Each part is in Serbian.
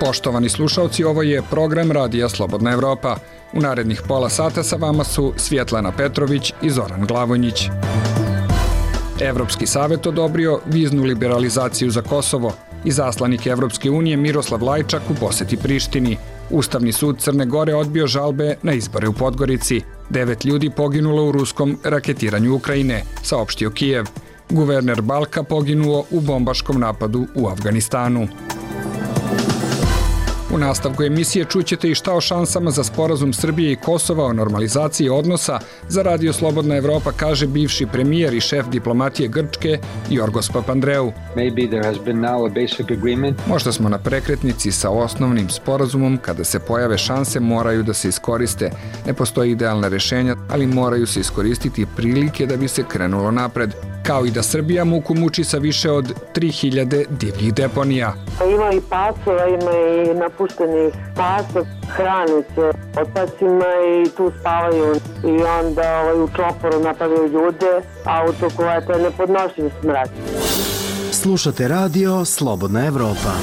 Poštovani slušalci, ovo je program Radija Slobodna Evropa. U narednih pola sata sa vama su Svjetlana Petrović i Zoran Glavonjić. Evropski savet odobrio viznu liberalizaciju za Kosovo i zaslanik Evropske unije Miroslav Lajčak u poseti Prištini. Ustavni sud Crne Gore odbio žalbe na izbore u Podgorici. Devet ljudi poginulo u ruskom raketiranju Ukrajine, saopštio Kijev. Guverner Balka poginuo u bombaškom napadu u Afganistanu. U nastavku emisije čućete i šta o šansama za sporazum Srbije i Kosova o normalizaciji odnosa za Radio Slobodna Evropa kaže bivši premijer i šef diplomatije Grčke Jorgos Papandreou. Možda smo na prekretnici sa osnovnim sporazumom kada se pojave šanse moraju da se iskoriste. Ne postoji idealna rešenja, ali moraju se iskoristiti prilike da bi se krenulo napred kao i da Srbija muku muči sa više od 3000 divljih deponija. Pa ima i pasova, ima i napuštenih pasa, hrane se otpacima i tu spavaju i onda ovaj, u čoporu napadaju ljude, auto koja je nepodnošljiv smrad. Slušate radio Slobodna Evropa.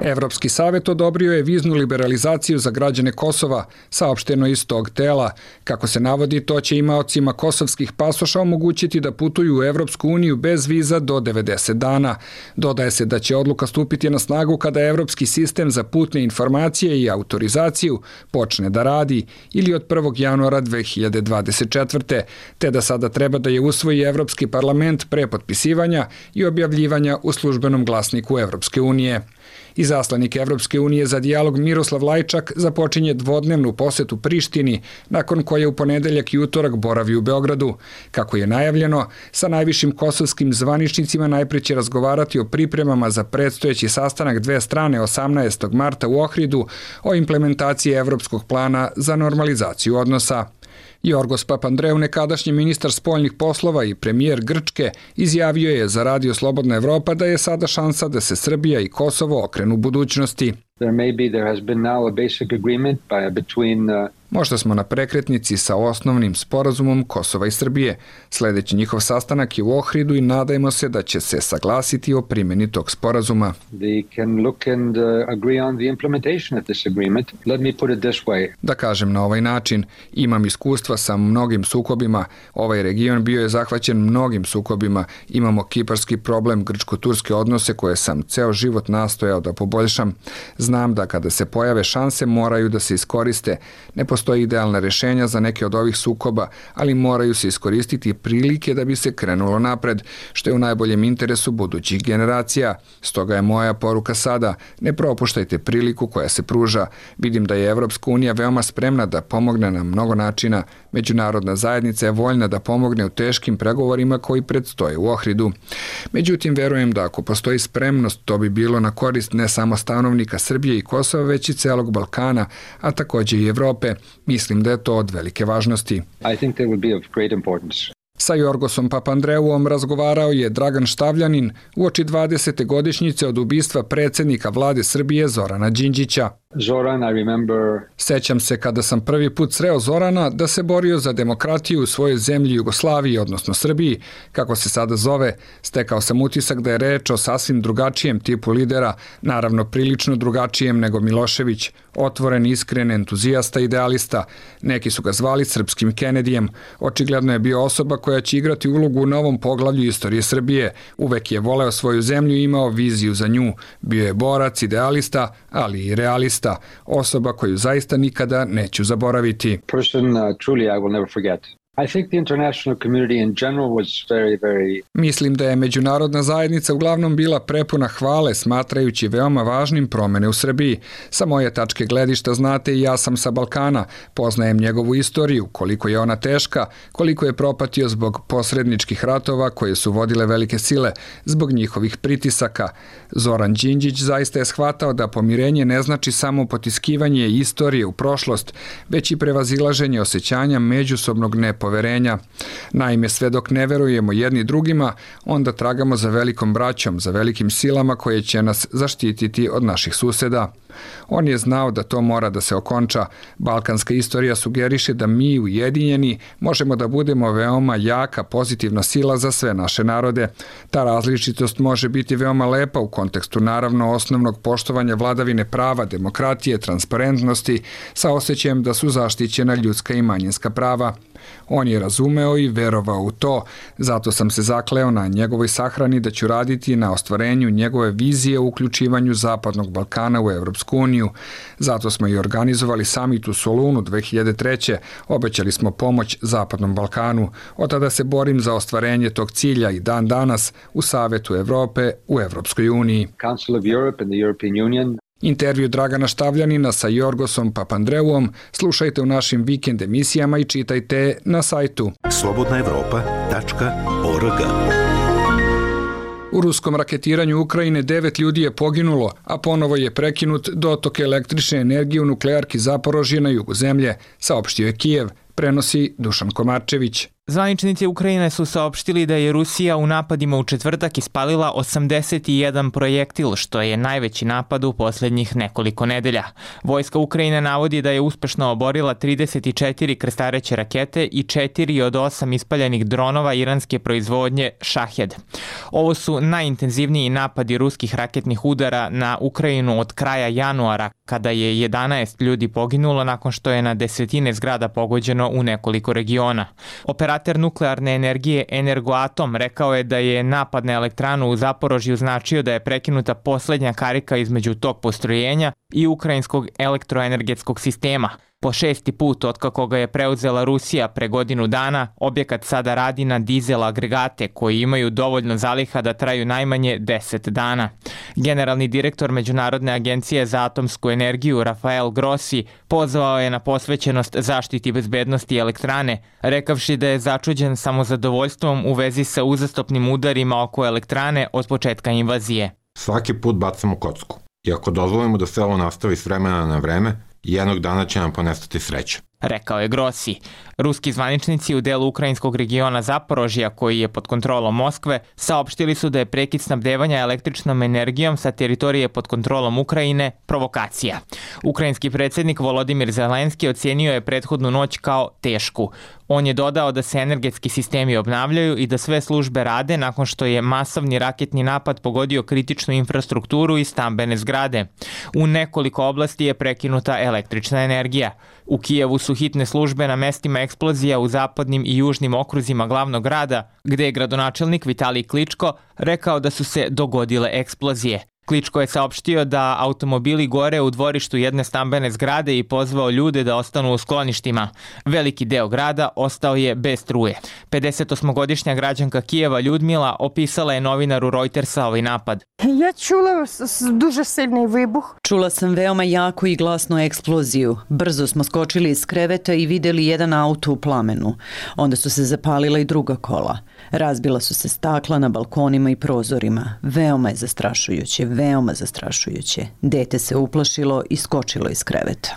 Evropski savet odobrio je viznu liberalizaciju za građane Kosova, saopšteno iz tog tela. Kako se navodi, to će imaocima kosovskih pasoša omogućiti da putuju u Evropsku uniju bez viza do 90 dana. Dodaje se da će odluka stupiti na snagu kada Evropski sistem za putne informacije i autorizaciju počne da radi ili od 1. januara 2024. te da sada treba da je usvoji Evropski parlament pre potpisivanja i objavljivanja u službenom glasniku Evropske unije. I zaslanik Evropske unije za dijalog Miroslav Lajčak započinje dvodnevnu posetu Prištini, nakon koje u ponedeljak i utorak boravi u Beogradu. Kako je najavljeno, sa najvišim kosovskim zvaničnicima najpre će razgovarati o pripremama za predstojeći sastanak dve strane 18. marta u Ohridu o implementaciji evropskog plana za normalizaciju odnosa. Jorgos Papandreou, nekadašnji ministar spoljnih poslova i premijer Grčke, izjavio je za Radio Slobodna Evropa da je sada šansa da se Srbija i Kosovo okrenu budućnosti. There may be, there has been now a basic agreement by, between uh, Možda smo na prekretnici sa osnovnim sporazumom Kosova i Srbije. Sledeći njihov sastanak je u Ohridu i nadajmo se da će se saglasiti o primjeni tog sporazuma. Da kažem na ovaj način, imam iskustva sa mnogim sukobima. Ovaj region bio je zahvaćen mnogim sukobima. Imamo kiparski problem, grčko-turske odnose koje sam ceo život nastojao da poboljšam. Znam da kada se pojave šanse moraju da se iskoriste. Ne postoji idealna rešenja za neke od ovih sukoba, ali moraju se iskoristiti prilike da bi se krenulo napred, što je u najboljem interesu budućih generacija. Stoga je moja poruka sada, ne propuštajte priliku koja se pruža. Vidim da je Evropska unija veoma spremna da pomogne na mnogo načina. Međunarodna zajednica je voljna da pomogne u teškim pregovorima koji predstoje u Ohridu. Međutim, verujem da ako postoji spremnost, to bi bilo na korist ne samo stanovnika Srbije i Kosova, već i celog Balkana, a takođe i Evrope. Mislim da je to od velike važnosti. I think will be of great importance. Sa Jorgosom Papandreuom razgovarao je Dragan Štavljanin u oči 20. godišnjice od ubistva predsednika vlade Srbije Zorana Đinđića. Zoran, I remember... Sećam se kada sam prvi put sreo Zorana da se borio za demokratiju u svojoj zemlji Jugoslaviji, odnosno Srbiji, kako se sada zove. Stekao sam utisak da je reč o sasvim drugačijem tipu lidera, naravno prilično drugačijem nego Milošević, otvoren, iskren, entuzijasta, idealista. Neki su ga zvali srpskim Kenedijem. Očigledno je bio osoba koja će igrati ulogu u novom poglavlju istorije Srbije. Uvek je voleo svoju zemlju i imao viziju za nju. Bio je borac, idealista, ali i realista artista, osoba koju zaista nikada neću zaboraviti. Person uh, truly I will never forget. Mislim da je međunarodna zajednica uglavnom bila prepuna hvale smatrajući veoma važnim promene u Srbiji. Sa moje tačke gledišta znate i ja sam sa Balkana, poznajem njegovu istoriju, koliko je ona teška, koliko je propatio zbog posredničkih ratova koje su vodile velike sile, zbog njihovih pritisaka. Zoran Đinđić zaista je shvatao da pomirenje ne znači samo potiskivanje istorije u prošlost, već i prevazilaženje osjećanja međusobnog nepovjerenja poverenja. Naime, sve dok ne verujemo jedni drugima, onda tragamo za velikom braćom, za velikim silama koje će nas zaštititi od naših suseda. On je znao da to mora da se okonča. Balkanska istorija sugeriše da mi, ujedinjeni, možemo da budemo veoma jaka pozitivna sila za sve naše narode. Ta različitost može biti veoma lepa u kontekstu naravno osnovnog poštovanja vladavine prava, demokratije, transparentnosti, sa osjećajem da su zaštićena ljudska i manjinska prava. On je razumeo i verovao u to, zato sam se zakleo na njegovoj sahrani da ću raditi na ostvarenju njegove vizije o uključivanju Zapadnog Balkana u Evropsku uniju. Zato smo i organizovali samit u Solunu 2003. Obećali smo pomoć Zapadnom Balkanu. Od tada se borim za ostvarenje tog cilja i dan danas u Savetu Evrope u Evropskoj uniji. Council of Europe and the European Union Intervju Dragana Štavljanina sa Jorgosom Papandreuom slušajte u našim vikend emisijama i čitajte na sajtu slobodnaevropa.org. U ruskom raketiranju Ukrajine devet ljudi je poginulo, a ponovo je prekinut dotok električne energije u nuklearki Zaporožje na jugu zemlje, saopštio je Kijev, prenosi Dušan Komarčević. Zvaničnici Ukrajine su saopštili da je Rusija u napadima u četvrtak ispalila 81 projektil, što je najveći napad u poslednjih nekoliko nedelja. Vojska Ukrajine navodi da je uspešno oborila 34 krstareće rakete i 4 od 8 ispaljenih dronova iranske proizvodnje Shahed. Ovo su najintenzivniji napadi ruskih raketnih udara na Ukrajinu od kraja januara, kada je 11 ljudi poginulo nakon što je na desetine zgrada pogođeno u nekoliko regiona. Operacija operater nuklearne energije Energoatom rekao je da je napad na elektranu u Zaporožju značio da je prekinuta poslednja karika između tog postrojenja i ukrajinskog elektroenergetskog sistema – Po šesti put otkako ga je preuzela Rusija pre godinu dana, objekat sada radi na dizel agregate koji imaju dovoljno zaliha da traju najmanje 10 dana. Generalni direktor Međunarodne agencije za atomsku energiju Rafael Grossi pozvao je na posvećenost zaštiti bezbednosti elektrane, rekavši da je začuđen samozadovoljstvom u vezi sa uzastopnim udarima oko elektrane od početka invazije. Svaki put bacamo kocku. I ako dozvolimo da se ovo nastavi s vremena na vreme, jednog dana će nam ponestati sreća rekao je Grossi. Ruski zvaničnici u delu ukrajinskog regiona Zaporožja, koji je pod kontrolom Moskve, saopštili su da je prekid snabdevanja električnom energijom sa teritorije pod kontrolom Ukrajine provokacija. Ukrajinski predsednik Volodimir Zelenski ocijenio je prethodnu noć kao tešku. On je dodao da se energetski sistemi obnavljaju i da sve službe rade nakon što je masovni raketni napad pogodio kritičnu infrastrukturu i stambene zgrade. U nekoliko oblasti je prekinuta električna energija. U Kijevu su hitne službe na mestima eksplozija u zapadnim i južnim okruzima glavnog grada, gde je gradonačelnik Vitalij Kličko rekao da su se dogodile eksplozije. Kličko je saopštio da automobili gore u dvorištu jedne stambene zgrade i pozvao ljude da ostanu u skloništima. Veliki deo grada ostao je bez struje. 58-godišnja građanka Kijeva Ljudmila opisala je novinaru Reutersa ovaj napad. Ja čula duže silni vibuh. Čula sam veoma jako i glasnu eksploziju. Brzo smo skočili iz kreveta i videli jedan auto u plamenu. Onda su se zapalila i druga kola. Razbila su se stakla na balkonima i prozorima. Veoma je zastrašujuće, veoma zastrašujuće. Dete se uplašilo i skočilo iz kreveta.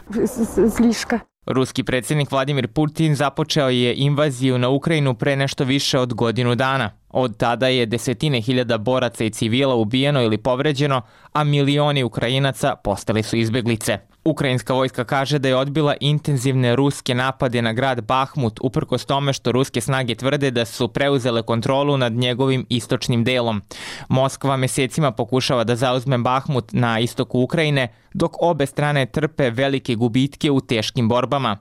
Zliška. Ruski predsednik Vladimir Putin započeo je invaziju na Ukrajinu pre nešto više od godinu dana. Od tada je desetine hiljada boraca i civila ubijeno ili povređeno, a milioni Ukrajinaca postali su izbeglice. Ukrajinska vojska kaže da je odbila intenzivne ruske napade na grad Bahmut uprkos tome što ruske snage tvrde da su preuzele kontrolu nad njegovim istočnim delom. Moskva mesecima pokušava da zauzme Bahmut na istoku Ukrajine, dok obe strane trpe velike gubitke u teškim borbama.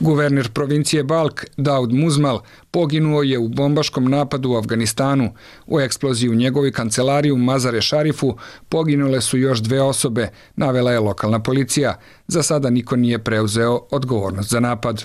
Guverner provincije Balk, Daud Muzmal, poginuo je u bombaškom napadu u Afganistanu. U eksploziji u njegovoj kancelariji u Mazare Šarifu poginule su još dve osobe, navela je lokalna policija. Za sada niko nije preuzeo odgovornost za napad.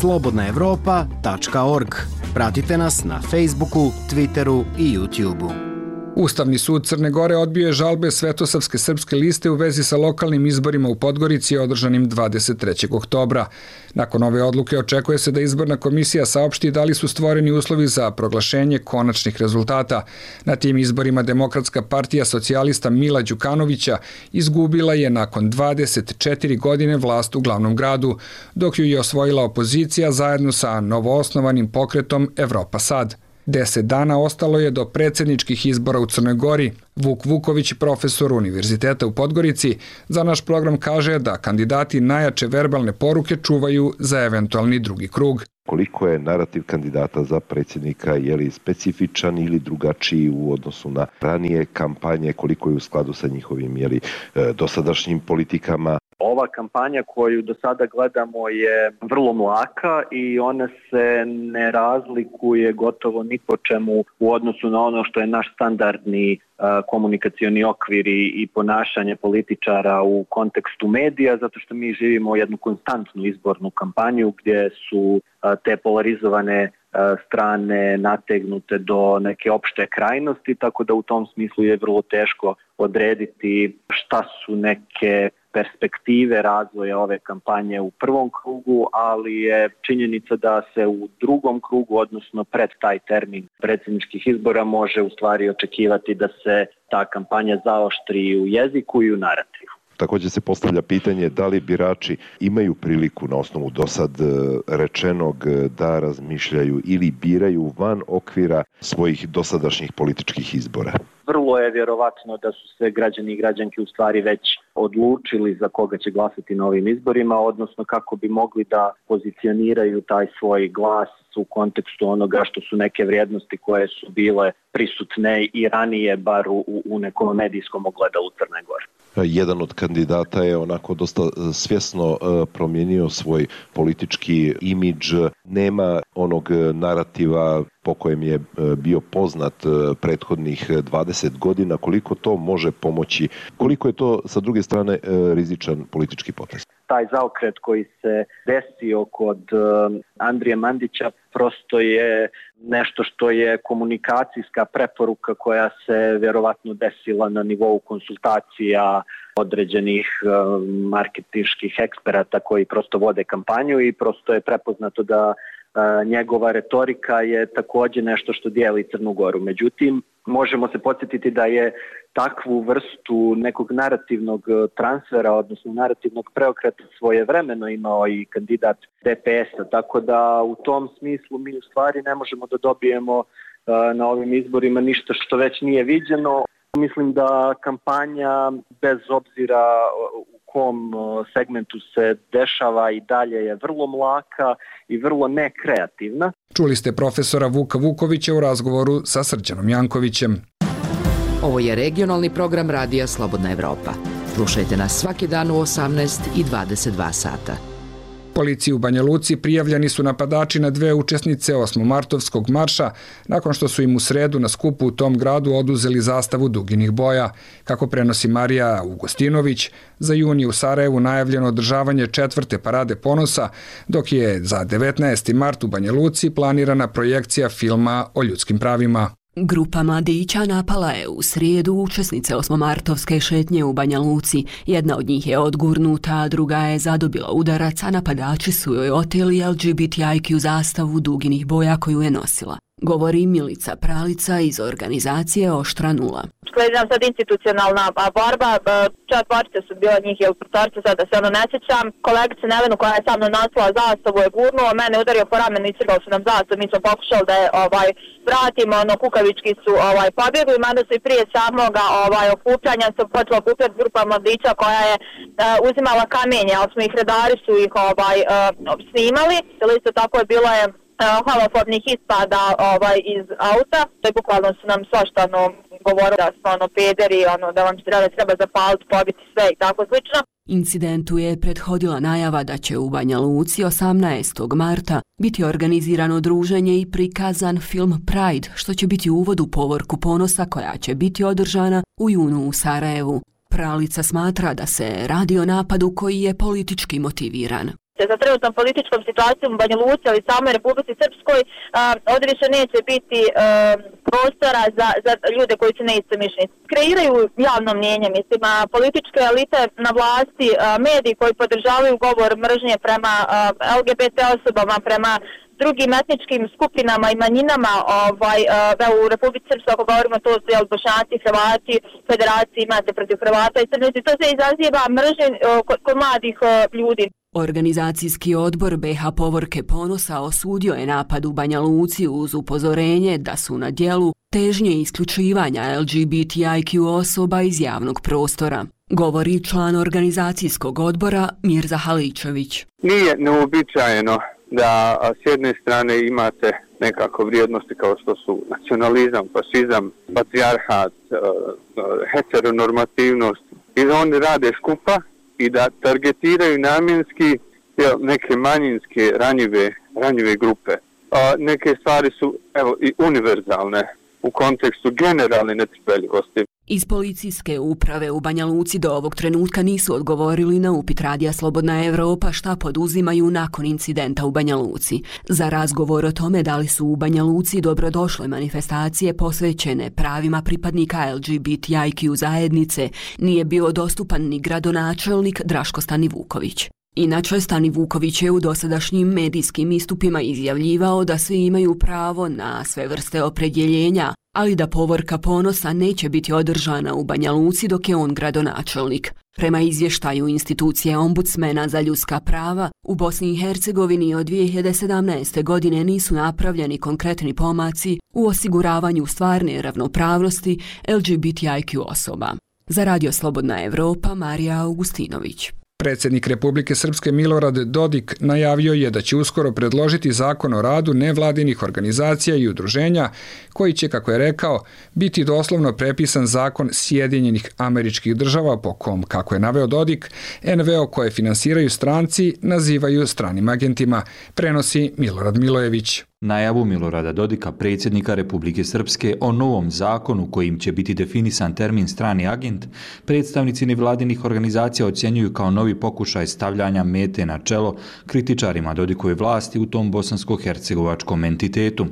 Slobodnaevropa.org Pratite nas na Facebooku, Twitteru i YouTubeu. Ustavni sud Crne Gore odbio je žalbe Svetosavske srpske liste u vezi sa lokalnim izborima u Podgorici održanim 23. oktobra. Nakon ove odluke očekuje se da izborna komisija saopšti da li su stvoreni uslovi za proglašenje konačnih rezultata. Na tim izborima Demokratska partija socijalista Mila Đukanovića izgubila je nakon 24 godine vlast u glavnom gradu, dok ju je osvojila opozicija zajedno sa novoosnovanim pokretom Evropa Sad. Deset dana ostalo je do predsedničkih izbora u Crnoj Gori. Vuk Vuković, profesor Univerziteta u Podgorici, za naš program kaže da kandidati najjače verbalne poruke čuvaju za eventualni drugi krug koliko je narativ kandidata za predsjednika je li specifičan ili drugačiji u odnosu na ranije kampanje, koliko je u skladu sa njihovim je li, e, dosadašnjim politikama. Ova kampanja koju do sada gledamo je vrlo mlaka i ona se ne razlikuje gotovo ni po čemu u odnosu na ono što je naš standardni komunikacioni okvir i ponašanje političara u kontekstu medija, zato što mi živimo jednu konstantnu izbornu kampanju gdje su te polarizovane strane nategnute do neke opšte krajnosti, tako da u tom smislu je vrlo teško odrediti šta su neke perspektive razvoja ove kampanje u prvom krugu, ali je činjenica da se u drugom krugu, odnosno pred taj termin predsjedničkih izbora, može u stvari očekivati da se ta kampanja zaoštri u jeziku i u narativu. Takođe se postavlja pitanje da li birači imaju priliku na osnovu dosad e, rečenog e, da razmišljaju ili biraju van okvira svojih dosadašnjih političkih izbora vrlo je vjerovatno da su se građani i građanke u stvari već odlučili za koga će glasati na ovim izborima, odnosno kako bi mogli da pozicioniraju taj svoj glas u kontekstu onoga što su neke vrijednosti koje su bile prisutne i ranije bar u, u nekom medijskom ogledalu Crne Gore. Jedan od kandidata je onako dosta e, svjesno e, promijenio svoj politički imidž. Nema onog narativa po kojem je e, bio poznat prethodnih 20 godina, koliko to može pomoći, koliko je to sa druge strane rizičan politički potez taj zaokret koji se desio kod Andrije Mandića prosto je nešto što je komunikacijska preporuka koja se vjerovatno desila na nivou konsultacija određenih marketinških eksperata koji prosto vode kampanju i prosto je prepoznato da njegova retorika je takođe nešto što dijeli Crnu Goru. Međutim, možemo se podsjetiti da je takvu vrstu nekog narativnog transfera, odnosno narativnog preokreta svoje vremeno imao i kandidat DPS-a, tako da u tom smislu mi u stvari ne možemo da dobijemo na ovim izborima ništa što već nije viđeno. Mislim da kampanja bez obzira kom segmentu se dešava i dalje je vrlo mlaka i vrlo nekreativna. Čuli ste profesora Vuka Vukovića u razgovoru sa Srđanom Jankovićem. Ovo je regionalni program Radija Slobodna Evropa. Slušajte nas svaki dan u 18 i 22 sata. Policiji u Banja Luci prijavljeni su napadači na dve učesnice 8. martovskog marša nakon što su im u sredu na skupu u tom gradu oduzeli zastavu duginih boja. Kako prenosi Marija Ugostinović, za juni u Sarajevu najavljeno održavanje četvrte parade ponosa, dok je za 19. mart u Banja Luci planirana projekcija filma o ljudskim pravima. Grupa mladića napala je u srijedu učesnice osmomartovske šetnje u Banja Luci. Jedna od njih je odgurnuta, a druga je zadobila udarac, a napadači su joj oteli LGBTIQ zastavu duginih boja koju je nosila govori Milica Pralica iz organizacije Oštra Nula. Slijedi nam sad institucionalna borba, četvorice su bila njih ili protorce, sada se ono ne sjećam. Kolegica Nevenu koja je sa mnom nosila zastavu je gurnuo, mene udario po ramenu i crgao su nam zastavu, mi smo pokušali da je ovaj, vratimo, ono kukavički su ovaj, pobjegli, mada su i prije samoga ovaj, okupljanja su počela okupljati grupa mladića koja je uh, uzimala kamenje, ali smo ih redari su ih ovaj, uh, snimali, isto tako je bilo je homofobnih ispada ovaj, iz auta. To je bukvalno su nam svašta ono, govorili da smo ono, pederi, ono, da vam treba, treba zapaliti, pobiti sve i tako slično. Incidentu je prethodila najava da će u Banja Luci 18. marta biti organizirano druženje i prikazan film Pride, što će biti uvod u povorku ponosa koja će biti održana u junu u Sarajevu. Pralica smatra da se radi o napadu koji je politički motiviran sa trenutnom političkom situacijom u Banja Luci, ali samoj Republici Srpskoj, ovde više neće biti prostora za, za ljude koji su neistomišljenici. Kreiraju javno mnjenje, mislim, političke elite na vlasti, mediji koji podržavaju govor mržnje prema LGBT osobama, prema drugim etničkim skupinama i manjinama ovaj, da u Republici Srpskoj, ako govorimo to su jel, bošnjaci, hrvati, federaciji imate protiv hrvata i crnici, to se izaziva mržnje kod mladih ljudi. Organizacijski odbor BH Povorke Ponosa osudio je napad u Banja Luci uz upozorenje da su na dijelu težnje isključivanja LGBTIQ osoba iz javnog prostora. Govori član organizacijskog odbora Mirza Haličević. Nije neobičajeno da s jedne strane imate nekako vrijednosti kao što su nacionalizam, fašizam, patrijarhat, heteronormativnost i da oni rade skupa i da targetiraju namjenski neke manjinske ranjive, ranjive grupe. Neke stvari su evo, i univerzalne u kontekstu generalne netrpeljivosti. Iz policijske uprave u Banja Luci do ovog trenutka nisu odgovorili na upit Radija Slobodna Evropa šta poduzimaju nakon incidenta u Banja Luci. Za razgovor o tome da li su u Banja Luci dobrodošle manifestacije posvećene pravima pripadnika LGBTIQ zajednice nije bio dostupan ni gradonačelnik Draško Stani Vuković. Inače, Stani Vuković je u dosadašnjim medijskim istupima izjavljivao da svi imaju pravo na sve vrste opredjeljenja, ali da povorka ponosa neće biti održana u Banja Luci dok je on gradonačelnik. Prema izvještaju institucije ombudsmena za ljudska prava, u Bosni i Hercegovini od 2017. godine nisu napravljeni konkretni pomaci u osiguravanju stvarne ravnopravnosti LGBTIQ osoba. Za Radio Slobodna Evropa, Marija Augustinović. Predsjednik Republike Srpske Milorad Dodik najavio je da će uskoro predložiti zakon o radu nevladinih organizacija i udruženja, koji će, kako je rekao, biti doslovno prepisan zakon Sjedinjenih američkih država po kom, kako je naveo Dodik, NVO koje finansiraju stranci nazivaju stranim agentima, prenosi Milorad Milojević. Najavu Milorada Dodika, predsjednika Republike Srpske, o novom zakonu kojim će biti definisan termin strani agent, predstavnici nevladinih organizacija ocjenjuju kao novi pokušaj stavljanja mete na čelo kritičarima Dodikove vlasti u tom bosansko-hercegovačkom entitetu.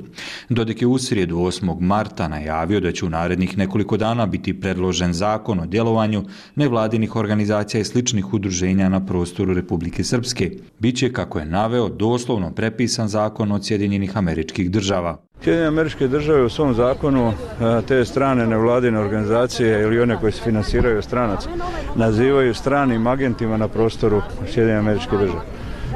Dodik je u srijedu 8. marta najavio da će u narednih nekoliko dana biti predložen zakon o djelovanju nevladinih organizacija i sličnih udruženja na prostoru Republike Srpske. Biće, kako je naveo, doslovno prepisan zakon od Sjedinjenih američkih država. Sjedinje američke države u svom zakonu te strane nevladine organizacije ili one koje se finansiraju stranac nazivaju stranim agentima na prostoru Sjedinje američke države.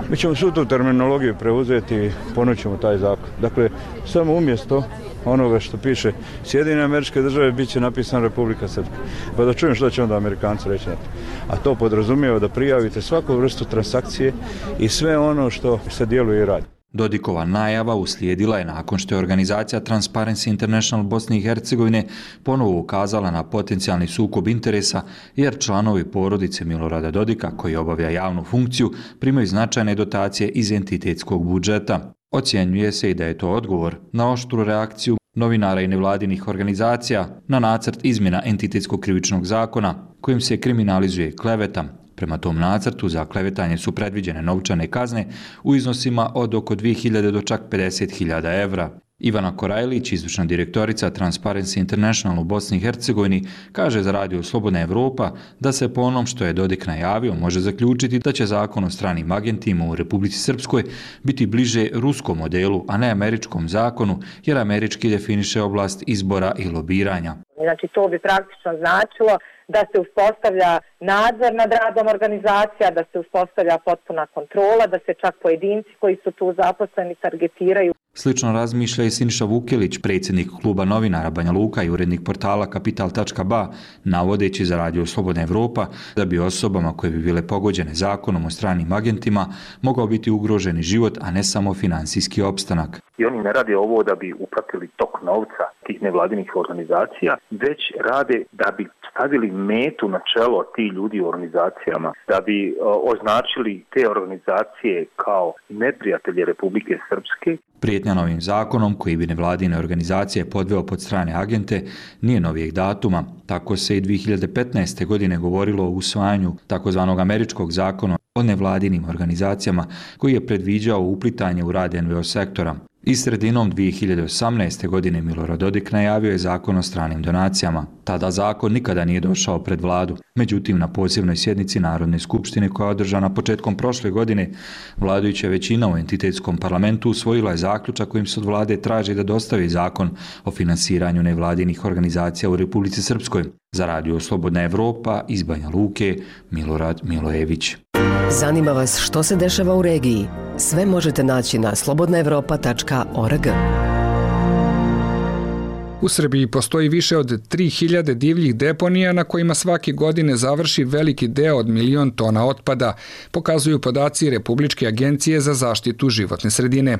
Mi ćemo svu tu terminologiju preuzeti i ponućemo taj zakon. Dakle, samo umjesto onoga što piše Sjedinje američke države bit će napisan Republika Srpska. Pa da čujem što će onda Amerikanci reći na to. A to podrazumijeva da prijavite svaku vrstu transakcije i sve ono što se djeluje i radi. Dodikova najava uslijedila je nakon što je organizacija Transparency International Bosne i Hercegovine ponovo ukazala na potencijalni sukob interesa jer članovi porodice Milorada Dodika koji obavlja javnu funkciju primaju značajne dotacije iz entitetskog budžeta. Ocjenjuje se i da je to odgovor na oštru reakciju novinara i nevladinih organizacija na nacrt izmjena entitetskog krivičnog zakona kojim se kriminalizuje kleveta, Prema tom nacrtu za klevetanje su predviđene novčane kazne u iznosima od oko 2000 do čak 50.000 evra. Ivana Korajlić, izvršna direktorica Transparency International u Bosni i Hercegovini, kaže za radio Slobodna Evropa da se po onom što je Dodik najavio može zaključiti da će zakon o stranim agentima u Republici Srpskoj biti bliže ruskom modelu, a ne američkom zakonu, jer američki definiše oblast izbora i lobiranja. Znači to bi praktično značilo da se uspostavlja nadzor nad radom organizacija, da se uspostavlja potpuna kontrola, da se čak pojedinci koji su tu zaposleni targetiraju. Slično razmišlja i Siniša Vukelić, predsjednik kluba novinara Banja Luka i urednik portala Kapital.ba, navodeći za radio Slobodna Evropa da bi osobama koje bi bile pogođene zakonom o stranim agentima mogao biti ugroženi život, a ne samo finansijski opstanak. I oni ne rade ovo da bi upratili tok novca tih nevladinih organizacija, već rade da bi stavili metu na čelo ti ljudi u organizacijama, da bi označili te organizacije kao neprijatelje Republike Srpske. Prijetnja novim zakonom koji bi nevladine organizacije podveo pod strane agente nije novijeg datuma. Tako se i 2015. godine govorilo o usvajanju takozvanog američkog zakona o nevladinim organizacijama koji je predviđao uplitanje u rad NVO sektora. I sredinom 2018. godine Milorad Dodik najavio je zakon o stranim donacijama. Tada zakon nikada nije došao pred vladu. Međutim, na posebnoj sjednici Narodne skupštine koja je održana početkom prošle godine, vladajuća većina u entitetskom parlamentu usvojila je zaključak kojim se od vlade traži da dostavi zakon o finansiranju nevladinih organizacija u Republici Srpskoj. Za radio Slobodna Evropa iz Banja Luke, Milorad Milojević. Zanima vas što se dešava u regiji? Sve možete naći na slobodnaevropa.org. U Srbiji postoji više od 3000 divljih deponija na kojima svake godine završi veliki deo od milion tona otpada, pokazuju podaci Republičke agencije za zaštitu životne sredine.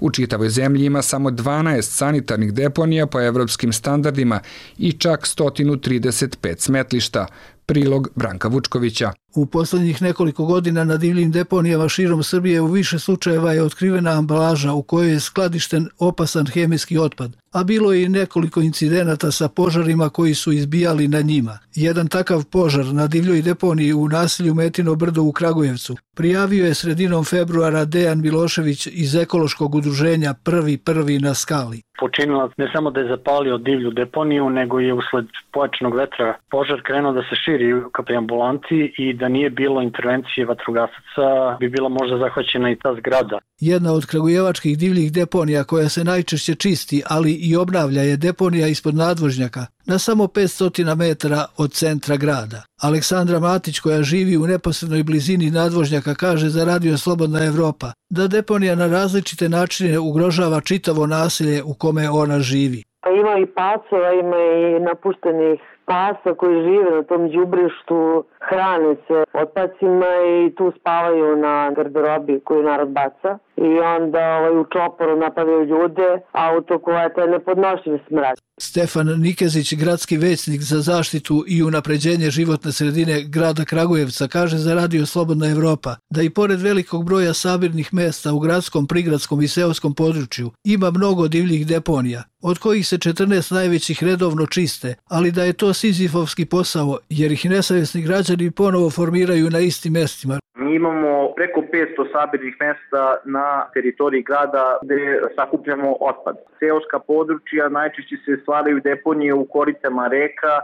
U čitavoj zemlji ima samo 12 sanitarnih deponija po evropskim standardima i čak 135 smetlišta, prilog Branka Vučkovića. U poslednjih nekoliko godina na divljim deponijama širom Srbije u više slučajeva je otkrivena ambalaža u kojoj je skladišten opasan hemijski otpad, a bilo je i nekoliko incidenata sa požarima koji su izbijali na njima. Jedan takav požar na divljoj deponiji u nasilju Metino Brdo u Kragujevcu prijavio je sredinom februara Dejan Milošević iz ekološkog udruženja Prvi prvi na skali. Počinilac ne samo da je zapalio divlju deponiju, nego je usled pojačanog vetra požar krenuo da se širi ka ambulanti i da nije bilo intervencije vatrogasaca bi bila možda zahvaćena i ta zgrada. Jedna od kragujevačkih divljih deponija koja se najčešće čisti, ali i obnavlja je deponija ispod nadvožnjaka, na samo 500 metara od centra grada. Aleksandra Matić koja živi u neposrednoj blizini nadvožnjaka kaže za Radio Slobodna Evropa da deponija na različite načine ugrožava čitavo nasilje u kome ona živi. Pa ima i pacova, ima i napuštenih pasa koji žive na tom đubrištu, hrane se otpacima i tu spavaju na garderobi koju narod baca. I onda ovaj, u čoporu napadaju ljude, auto koja je nepodnošljiv smrad. Stefan Nikezić, gradski većnik za zaštitu i unapređenje životne sredine grada Kragujevca, kaže za Radio Slobodna Evropa da i pored velikog broja sabirnih mesta u gradskom, prigradskom i seoskom području ima mnogo divljih deponija, od kojih se 14 najvećih redovno čiste, ali da je to sizifovski posao, jer ih nesavjesni građani ponovo formiraju na istim mestima. Mi imamo preko 500 sabirnih mesta na teritoriji grada gde sakupljamo otpad. Seoska područja najčešće se stvaraju deponije u koritama reka,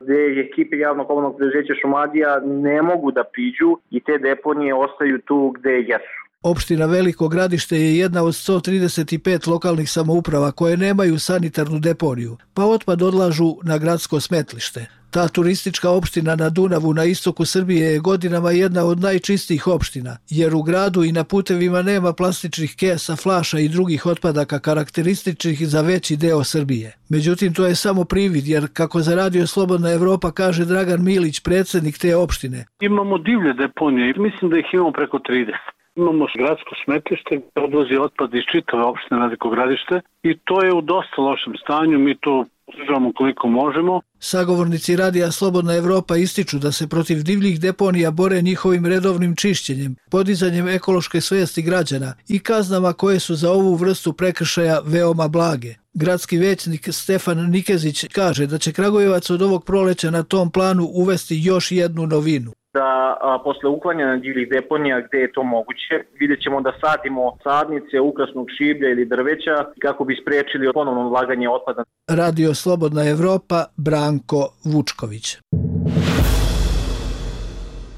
gde ekipe javnog komunalnog preduzeća Šumadija ne mogu da priđu i te deponije ostaju tu gde jesu. Opština Veliko gradište je jedna od 135 lokalnih samouprava koje nemaju sanitarnu deponiju, pa otpad odlažu na gradsko smetlište. Ta turistička opština na Dunavu na istoku Srbije je godinama jedna od najčistijih opština, jer u gradu i na putevima nema plastičnih kesa, flaša i drugih otpadaka karakterističnih za veći deo Srbije. Međutim, to je samo privid, jer kako za Radio Slobodna Evropa kaže Dragan Milić, predsednik te opštine. Imamo divlje deponije, mislim da ih imamo preko 30. Imamo gradsko smetlište gde odvozi otpad iz čitave opštine Veliko gradište i to je u dosta lošem stanju, mi to održavamo koliko možemo. Sagovornici Radija Slobodna Evropa ističu da se protiv divljih deponija bore njihovim redovnim čišćenjem, podizanjem ekološke svesti građana i kaznama koje su za ovu vrstu prekršaja veoma blage. Gradski većnik Stefan Nikezić kaže da će Kragujevac od ovog proleća na tom planu uvesti još jednu novinu da a, posle uklanjanja divljih deponija gde je to moguće, vidjet ćemo da sadimo sadnice ukrasnog šiblja ili drveća kako bi sprečili ponovno vlaganje otpada. Radio Slobodna Evropa, Branko Vučković.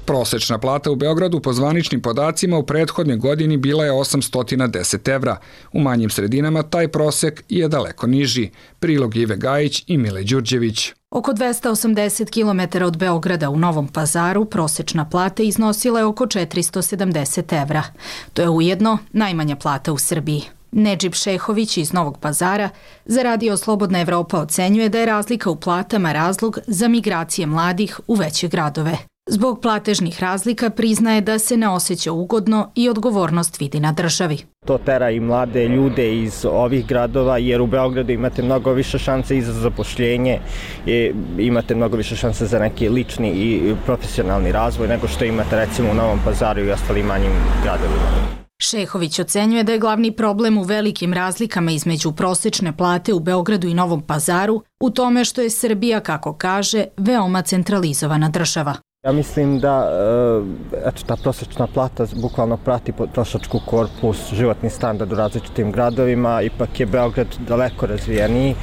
Prosečna plata u Beogradu po zvaničnim podacima u prethodnoj godini bila je 810 evra. U manjim sredinama taj prosek je daleko niži. Prilog Ive Gajić i Mile Đurđević. Oko 280 km od Beograda u Novom pazaru prosečna plata iznosila je oko 470 evra. To je ujedno najmanja plata u Srbiji. Nedžib Šehović iz Novog pazara za Radio Slobodna Evropa ocenjuje da je razlika u platama razlog za migracije mladih u veće gradove. Zbog platežnih razlika priznaje da se ne osjeća ugodno i odgovornost vidi na državi. To tera i mlade ljude iz ovih gradova jer u Beogradu imate mnogo više šanse i za zapošljenje, i imate mnogo više šanse za neki lični i profesionalni razvoj nego što imate recimo u Novom pazaru i ostalim manjim gradovima. Šehović ocenjuje da je glavni problem u velikim razlikama između prosečne plate u Beogradu i Novom pazaru u tome što je Srbija, kako kaže, veoma centralizovana država. Ja mislim da e, eto, ta prosječna plata bukvalno prati potrošačku korpus, životni standard u različitim gradovima, ipak je Beograd daleko razvijeniji.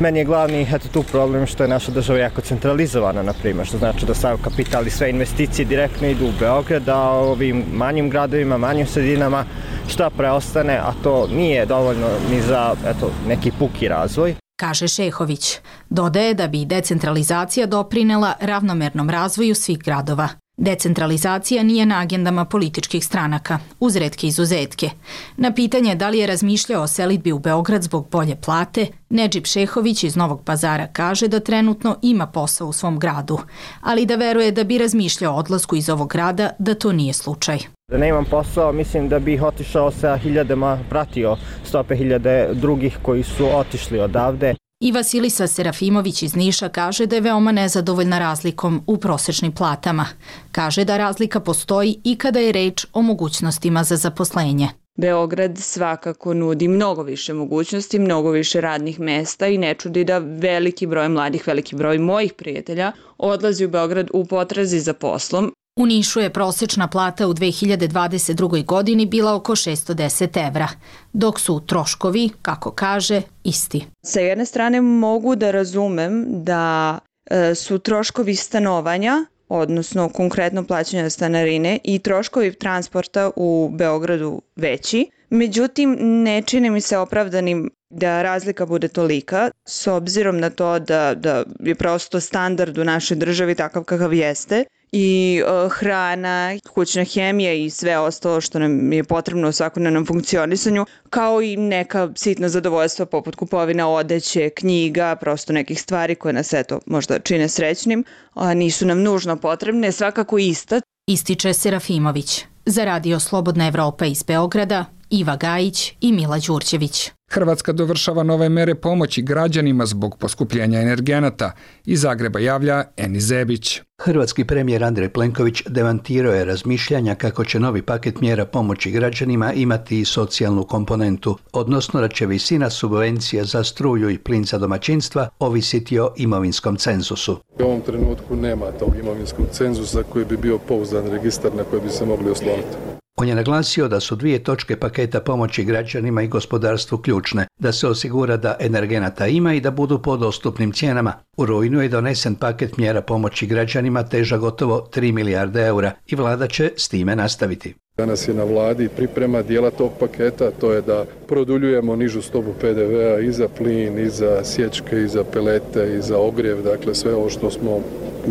Meni je glavni eto, tu problem što je naša država jako centralizovana, na primjer, što znači da sav kapital i sve investicije direktno idu u Beograd, a ovim manjim gradovima, manjim sredinama šta preostane, a to nije dovoljno ni za eto, neki puki razvoj kaže Šehović. Dodaje da bi decentralizacija doprinela ravnomernom razvoju svih gradova. Decentralizacija nije na agendama političkih stranaka, uz redke izuzetke. Na pitanje da li je razmišljao o selitbi u Beograd zbog bolje plate, Nedžip Šehović iz Novog pazara kaže da trenutno ima posao u svom gradu, ali da veruje da bi razmišljao o odlasku iz ovog grada da to nije slučaj. Da nemam posao, mislim da bih otišao sa hiljadama, pratio stope hiljade drugih koji su otišli odavde. I Vasilisa Serafimović iz Niša kaže da je veoma nezadovoljna razlikom u prosečnim platama. Kaže da razlika postoji i kada je reč o mogućnostima za zaposlenje. Beograd svakako nudi mnogo više mogućnosti, mnogo više radnih mesta i ne čudi da veliki broj mladih, veliki broj mojih prijatelja odlazi u Beograd u potrazi za poslom, U Nišu je prosečna plata u 2022. godini bila oko 610 evra, dok su troškovi, kako kaže, isti. Sa jedne strane mogu da razumem da e, su troškovi stanovanja odnosno konkretno plaćanja stanarine i troškovi transporta u Beogradu veći. Međutim, ne čini mi se opravdanim da razlika bude tolika, s obzirom na to da, da je prosto standard u našoj državi takav kakav jeste i uh, hrana, kućna hemija i sve ostalo što nam je potrebno u svakodnevnom funkcionisanju, kao i neka sitna zadovoljstva poput kupovina odeće, knjiga, prosto nekih stvari koje nas eto možda čine srećnim, a nisu nam nužno potrebne, svakako ista. Ističe Serafimović. Za radio Slobodna Evropa iz Beograda, Iva Gajić i Mila Đurćević. Hrvatska dovršava nove mere pomoći građanima zbog poskupljenja energenata. Iz Zagreba javlja Eni Zebić. Hrvatski premijer Andrej Plenković demantirao je razmišljanja kako će novi paket mjera pomoći građanima imati i socijalnu komponentu, odnosno da će visina subvencija za struju i plin za domaćinstva ovisiti o imovinskom cenzusu. U ovom trenutku nema tog imovinskog cenzusa koji bi bio pouzdan registar na koji bi se mogli osloniti. On je naglasio da su dvije točke paketa pomoći građanima i gospodarstvu ključne, da se osigura da energenata ima i da budu po dostupnim cijenama. U rujnu je donesen paket mjera pomoći građanima teža gotovo 3 milijarde eura i vlada će s time nastaviti. Danas je na vladi priprema dijela tog paketa, to je da produljujemo nižu stopu PDV-a i za plin, i za sječke, i za pelete, i za ogrjev, dakle sve ovo što smo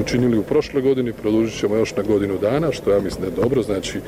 učinili u prošle godini, produžit ćemo još na godinu dana, što ja mislim da je dobro, znači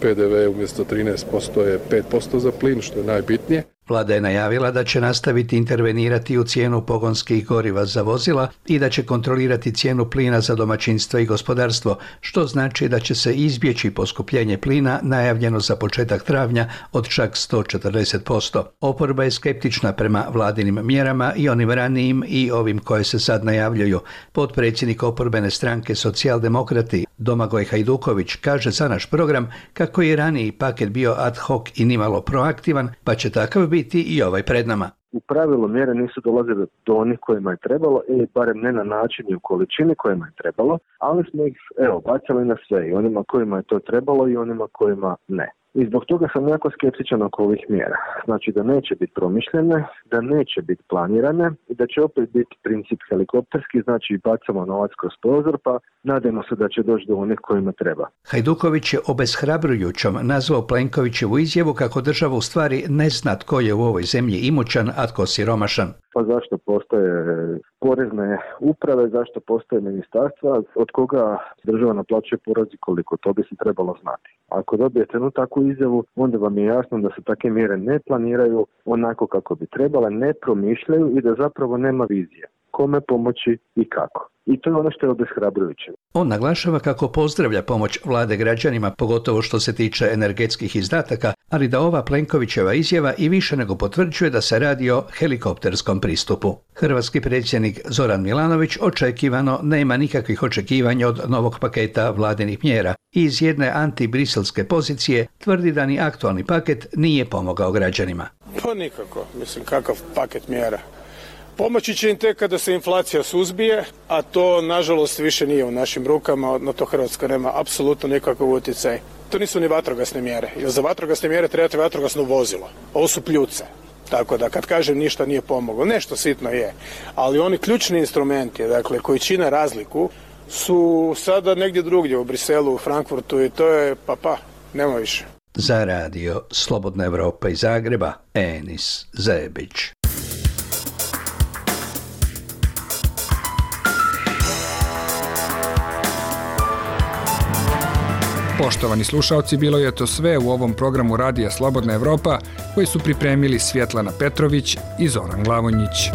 PDV umjesto 13% je 5% za plin, što je najbitnije. Vlada je najavila da će nastaviti intervenirati u cijenu pogonskih goriva za vozila i da će kontrolirati cijenu plina za domaćinstva i gospodarstvo, što znači da će se izbjeći poskupljenje plina najavljeno za početak travnja od čak 140%. Oporba je skeptična prema vladinim mjerama i onim ranijim i ovim koje se sad najavljuju. Potpredsjednik oporbene stranke socijaldemokrati Domagoj Hajduković kaže za naš program kako je raniji paket bio ad hoc i nimalo proaktivan, pa će takav biti i ovaj pred nama. U pravilu mjere nisu dolazile do onih kojima je trebalo ili barem ne na način i u količini kojima je trebalo, ali smo ih evo, bacali na sve i onima kojima je to trebalo i onima kojima ne. I zbog toga sam jako skeptičan oko ovih mjera. Znači da neće biti promišljene, da neće biti planirane i da će opet biti princip helikopterski, znači bacamo novac kroz prozor pa nadamo se da će doći do onih kojima treba. Hajduković je obeshrabrujućom nazvao Plenkovićevu izjavu kako država u stvari ne zna tko je u ovoj zemlji imućan, a tko siromašan. Pa zašto postoje porezne uprave, zašto postoje ministarstva, od koga država naplaćuje porazi koliko, to bi se trebalo znati. Ako dobijete jednu takvu izjavu, onda vam je jasno da se takve mjere ne planiraju onako kako bi trebale, ne promišljaju i da zapravo nema vizije. Kome pomoći i kako. I to je ono što je obeshrabrujuće. On naglašava kako pozdravlja pomoć vlade građanima, pogotovo što se tiče energetskih izdataka, ali da ova Plenkovićeva izjava i više nego potvrđuje da se radi o helikopterskom pristupu. Hrvatski predsjednik Zoran Milanović očekivano nema nikakvih očekivanja od novog paketa vladinih mjera i iz jedne antibriselske pozicije tvrdi da ni aktualni paket nije pomogao građanima. Pa nikako, mislim kakav paket mjera. Pomoći će im tek kada se inflacija suzbije, a to nažalost više nije u našim rukama, na to Hrvatska nema apsolutno nikakav utjecaj. To nisu ni vatrogasne mjere, jer za vatrogasne mjere trebate vatrogasno vozilo. Ovo su pljuce. Tako da kad kažem ništa nije pomoglo, nešto sitno je, ali oni ključni instrumenti, dakle koji čine razliku, su sada negdje drugdje u Briselu, u Frankfurtu i to je pa pa, nema više. Za radio Slobodna Evropa iz Zagreba, Enis Zebić. Poštovani slušalci, bilo je to sve u ovom programu Radija Slobodna Evropa koji su pripremili Svjetlana Petrović i Zoran Glavonjić.